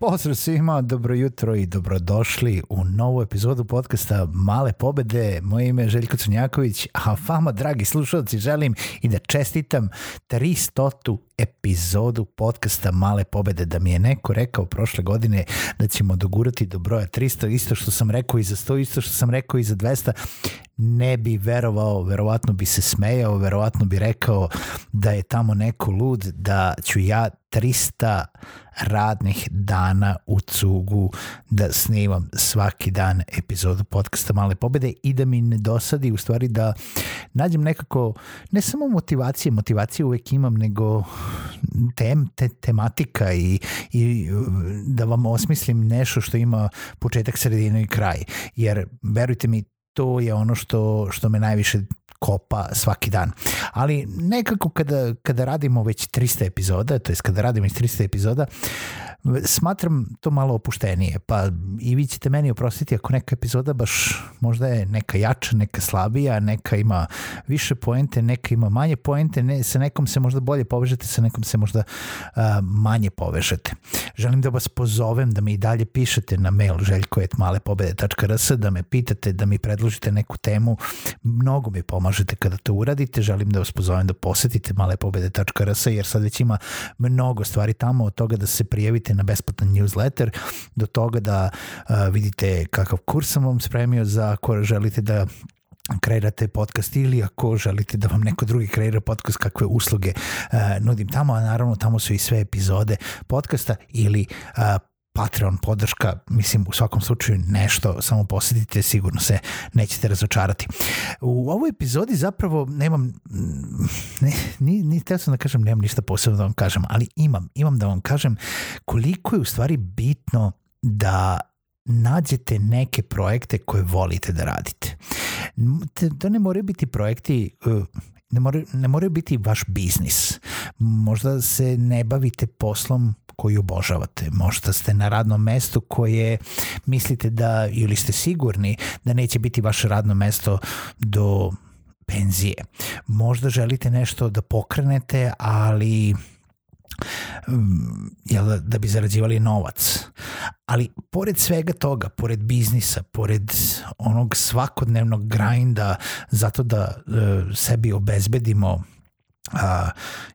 Pozdrav svima, dobro jutro i dobrodošli u novu epizodu podcasta Male pobede. Moje ime je Željko Crnjaković, a vama, dragi slušalci, želim i da čestitam 300 epizodu podcasta Male pobede, da mi je neko rekao prošle godine da ćemo dogurati do broja 300, isto što sam rekao i za 100, isto što sam rekao i za 200, ne bi verovao, verovatno bi se smejao, verovatno bi rekao da je tamo neko lud, da ću ja 300 radnih dana u cugu da snimam svaki dan epizodu podcasta Male pobede i da mi ne dosadi u stvari da nađem nekako ne samo motivacije, motivacije uvek imam, nego tem, te, tematika i, i da vam osmislim nešto što ima početak, sredinu i kraj. Jer verujte mi, to je ono što, što me najviše kopa svaki dan. Ali nekako kada, kada radimo već 300 epizoda, to jest kada radimo već 300 epizoda, smatram to malo opuštenije, pa i vi ćete meni oprostiti ako neka epizoda baš možda je neka jača, neka slabija, neka ima više poente, neka ima manje poente, ne, sa nekom se možda bolje povežete, sa nekom se možda uh, manje povežete. Želim da vas pozovem da mi i dalje pišete na mail željko.malepobede.rs da me pitate, da mi predložite neku temu, mnogo mi pomažete kada to uradite, želim da vas pozovem da posetite malepobede.rs jer sad već ima mnogo stvari tamo od toga da se prijavite na besplatan newsletter do toga da vidite kakav kurs sam vam spremio za ako želite da kreirate podcast ili ako želite da vam neko drugi kreira podcast kakve usluge uh, nudim tamo, a naravno tamo su i sve epizode podcasta ili uh, Patreon podrška, mislim u svakom slučaju nešto, samo posjetite, sigurno se nećete razočarati. U ovoj epizodi zapravo nemam, ne, ni, ni teo sam da kažem, nemam ništa posebno da vam kažem, ali imam, imam da vam kažem koliko je u stvari bitno da nađete neke projekte koje volite da radite. To ne moraju biti projekti uh, ne moraju, ne moraju biti vaš biznis. Možda se ne bavite poslom koji obožavate. Možda ste na radnom mestu koje mislite da, ili ste sigurni da neće biti vaše radno mesto do penzije. Možda želite nešto da pokrenete, ali jel, da bi zarađivali novac. Ali pored svega toga, pored biznisa, pored onog svakodnevnog grinda zato da e, sebi obezbedimo a,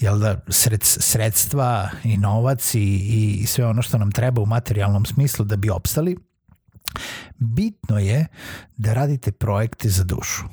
jel da, sred, sredstva i novac i, i sve ono što nam treba u materijalnom smislu da bi opstali, bitno je da radite projekte za dušu.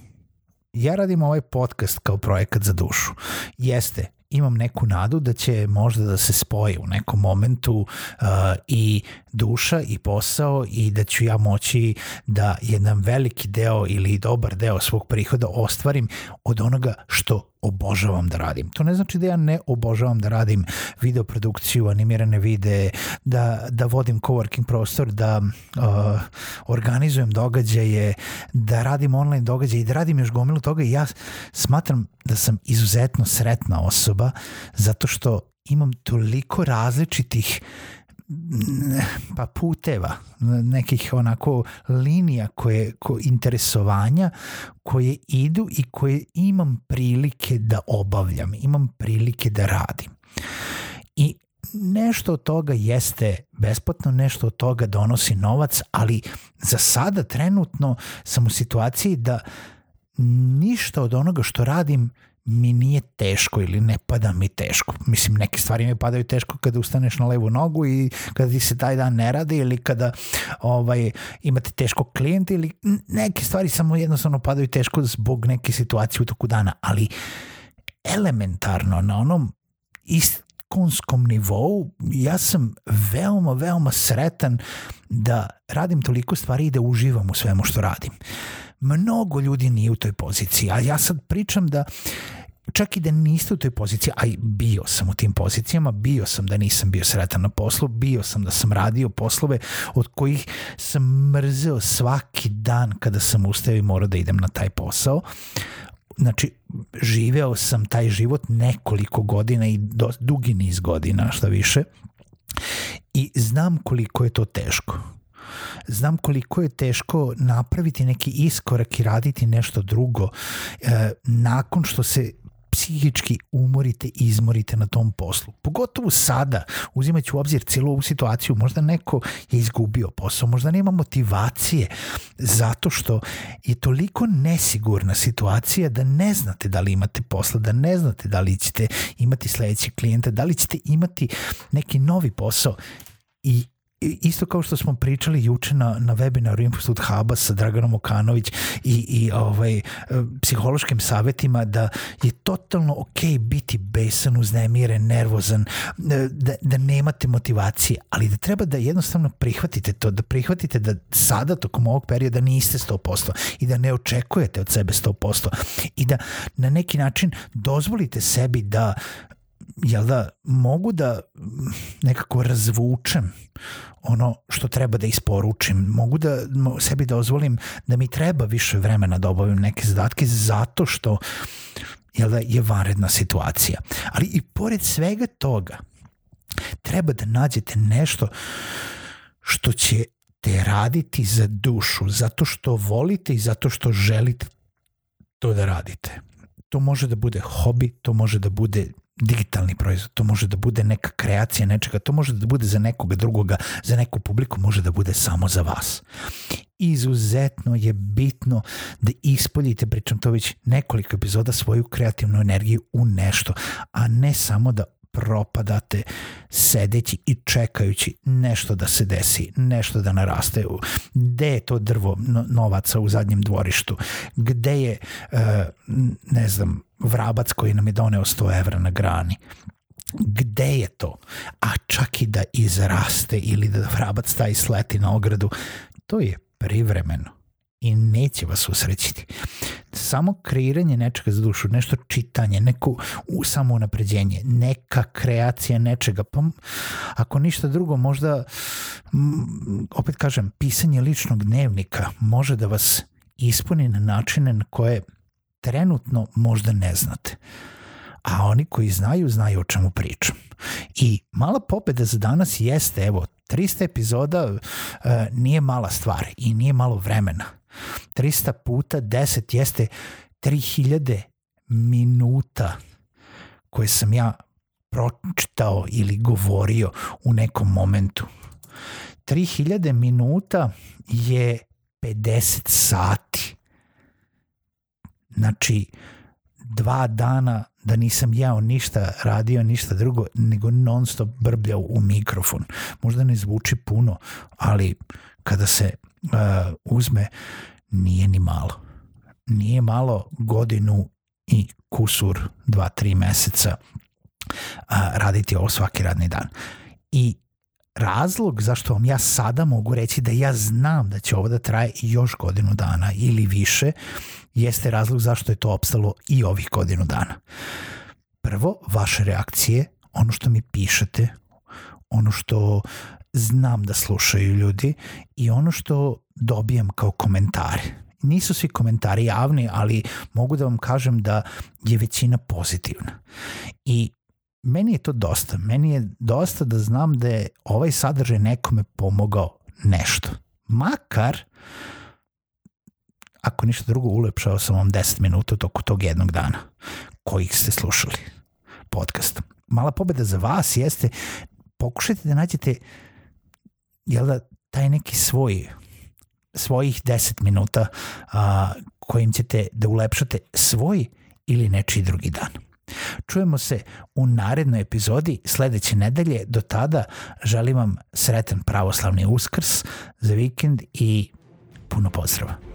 Ja radim ovaj podcast kao projekat za dušu. Jeste, imam neku nadu da će možda da se spoje u nekom momentu uh, i duša i posao i da ću ja moći da jedan veliki deo ili dobar deo svog prihoda ostvarim od onoga što obožavam da radim. To ne znači da ja ne obožavam da radim videoprodukciju, animirane videe, da, da vodim coworking prostor, da uh, organizujem događaje, da radim online događaje i da radim još gomilu toga i ja smatram da sam izuzetno sretna osoba zato što imam toliko različitih pa puteva, nekih onako linija koje, ko, interesovanja koje idu i koje imam prilike da obavljam, imam prilike da radim. I nešto od toga jeste besplatno, nešto od toga donosi novac, ali za sada trenutno sam u situaciji da ništa od onoga što radim mi nije teško ili ne pada mi teško. Mislim, neke stvari mi padaju teško kada ustaneš na levu nogu i kada ti se taj dan ne radi ili kada ovaj, imate teško klijenta ili neke stvari samo jednostavno padaju teško zbog neke situacije u toku dana, ali elementarno na onom iskonskom nivou ja sam veoma, veoma sretan da radim toliko stvari i da uživam u svemu što radim. Mnogo ljudi nije u toj poziciji, a ja sad pričam da čak i da niste u toj poziciji, a bio sam u tim pozicijama, bio sam da nisam bio sretan na poslu, bio sam da sam radio poslove od kojih sam mrzeo svaki dan kada sam ustao i morao da idem na taj posao. Znači, živeo sam taj život nekoliko godina i do, dugi niz godina, šta više. I znam koliko je to teško znam koliko je teško napraviti neki iskorak i raditi nešto drugo e, nakon što se psihički umorite i izmorite na tom poslu. Pogotovo sada, uzimajući u obzir cijelu ovu situaciju, možda neko je izgubio posao, možda nema motivacije zato što je toliko nesigurna situacija da ne znate da li imate posla, da ne znate da li ćete imati sledeći klijenta, da li ćete imati neki novi posao i isto kao što smo pričali juče na, na webinaru Infostud Huba sa Draganom Okanović i, i ovaj, psihološkim savetima da je totalno ok biti besan, uznemiren, nervozan, da, da nemate motivacije, ali da treba da jednostavno prihvatite to, da prihvatite da sada tokom ovog perioda niste 100% i da ne očekujete od sebe 100% i da na neki način dozvolite sebi da jel da, mogu da nekako razvučem ono što treba da isporučim. Mogu da sebi dozvolim da mi treba više vremena da obavim neke zadatke zato što jel da, je vanredna situacija. Ali i pored svega toga treba da nađete nešto što će te raditi za dušu, zato što volite i zato što želite to da radite. To može da bude hobi, to može da bude digitalni proizvod, to može da bude neka kreacija nečega, to može da bude za nekoga drugoga, za neku publiku, može da bude samo za vas. Izuzetno je bitno da ispoljite, pričam to već nekoliko epizoda, svoju kreativnu energiju u nešto, a ne samo da propadate sedeći i čekajući nešto da se desi, nešto da naraste. Gde je to drvo novaca u zadnjem dvorištu? Gde je, e, ne znam, vrabac koji nam je doneo 100 evra na grani? gde je to? A čak i da izraste ili da vrabac taj sleti na ogradu, to je privremeno i neće vas usrećiti. Samo kreiranje nečega za dušu, nešto čitanje, neko samo napređenje, neka kreacija nečega, pa ako ništa drugo, možda, opet kažem, pisanje ličnog dnevnika može da vas ispuni na načine na koje trenutno možda ne znate. A oni koji znaju, znaju o čemu pričam. I mala pobeda za danas jeste, evo, 300 epizoda uh, nije mala stvar i nije malo vremena. 300 puta 10 jeste 3000 minuta koje sam ja pročitao ili govorio u nekom momentu. 3000 minuta je 50 sati. Znači, dva dana da nisam jeo ništa, radio ništa drugo, nego non stop brbljao u mikrofon. Možda ne zvuči puno, ali kada se uzme, nije ni malo. Nije malo godinu i kusur dva, tri meseca a, raditi ovo svaki radni dan. I razlog zašto vam ja sada mogu reći da ja znam da će ovo da traje još godinu dana ili više, jeste razlog zašto je to opstalo i ovih godinu dana. Prvo, vaše reakcije, ono što mi pišete, ono što znam da slušaju ljudi i ono što dobijam kao komentare. Nisu svi komentari javni, ali mogu da vam kažem da je većina pozitivna. I meni je to dosta. Meni je dosta da znam da je ovaj sadržaj nekome pomogao nešto. Makar, ako ništa drugo, ulepšao sam vam 10 minuta toko tog jednog dana kojih ste slušali podcast. Mala pobeda za vas jeste pokušajte da nađete jel da, taj neki svoj svojih 10 minuta a, kojim ćete da ulepšate svoj ili nečiji drugi dan. Čujemo se u narednoj epizodi sledeće nedelje. Do tada želim vam sretan pravoslavni uskrs za vikend i puno pozdrava.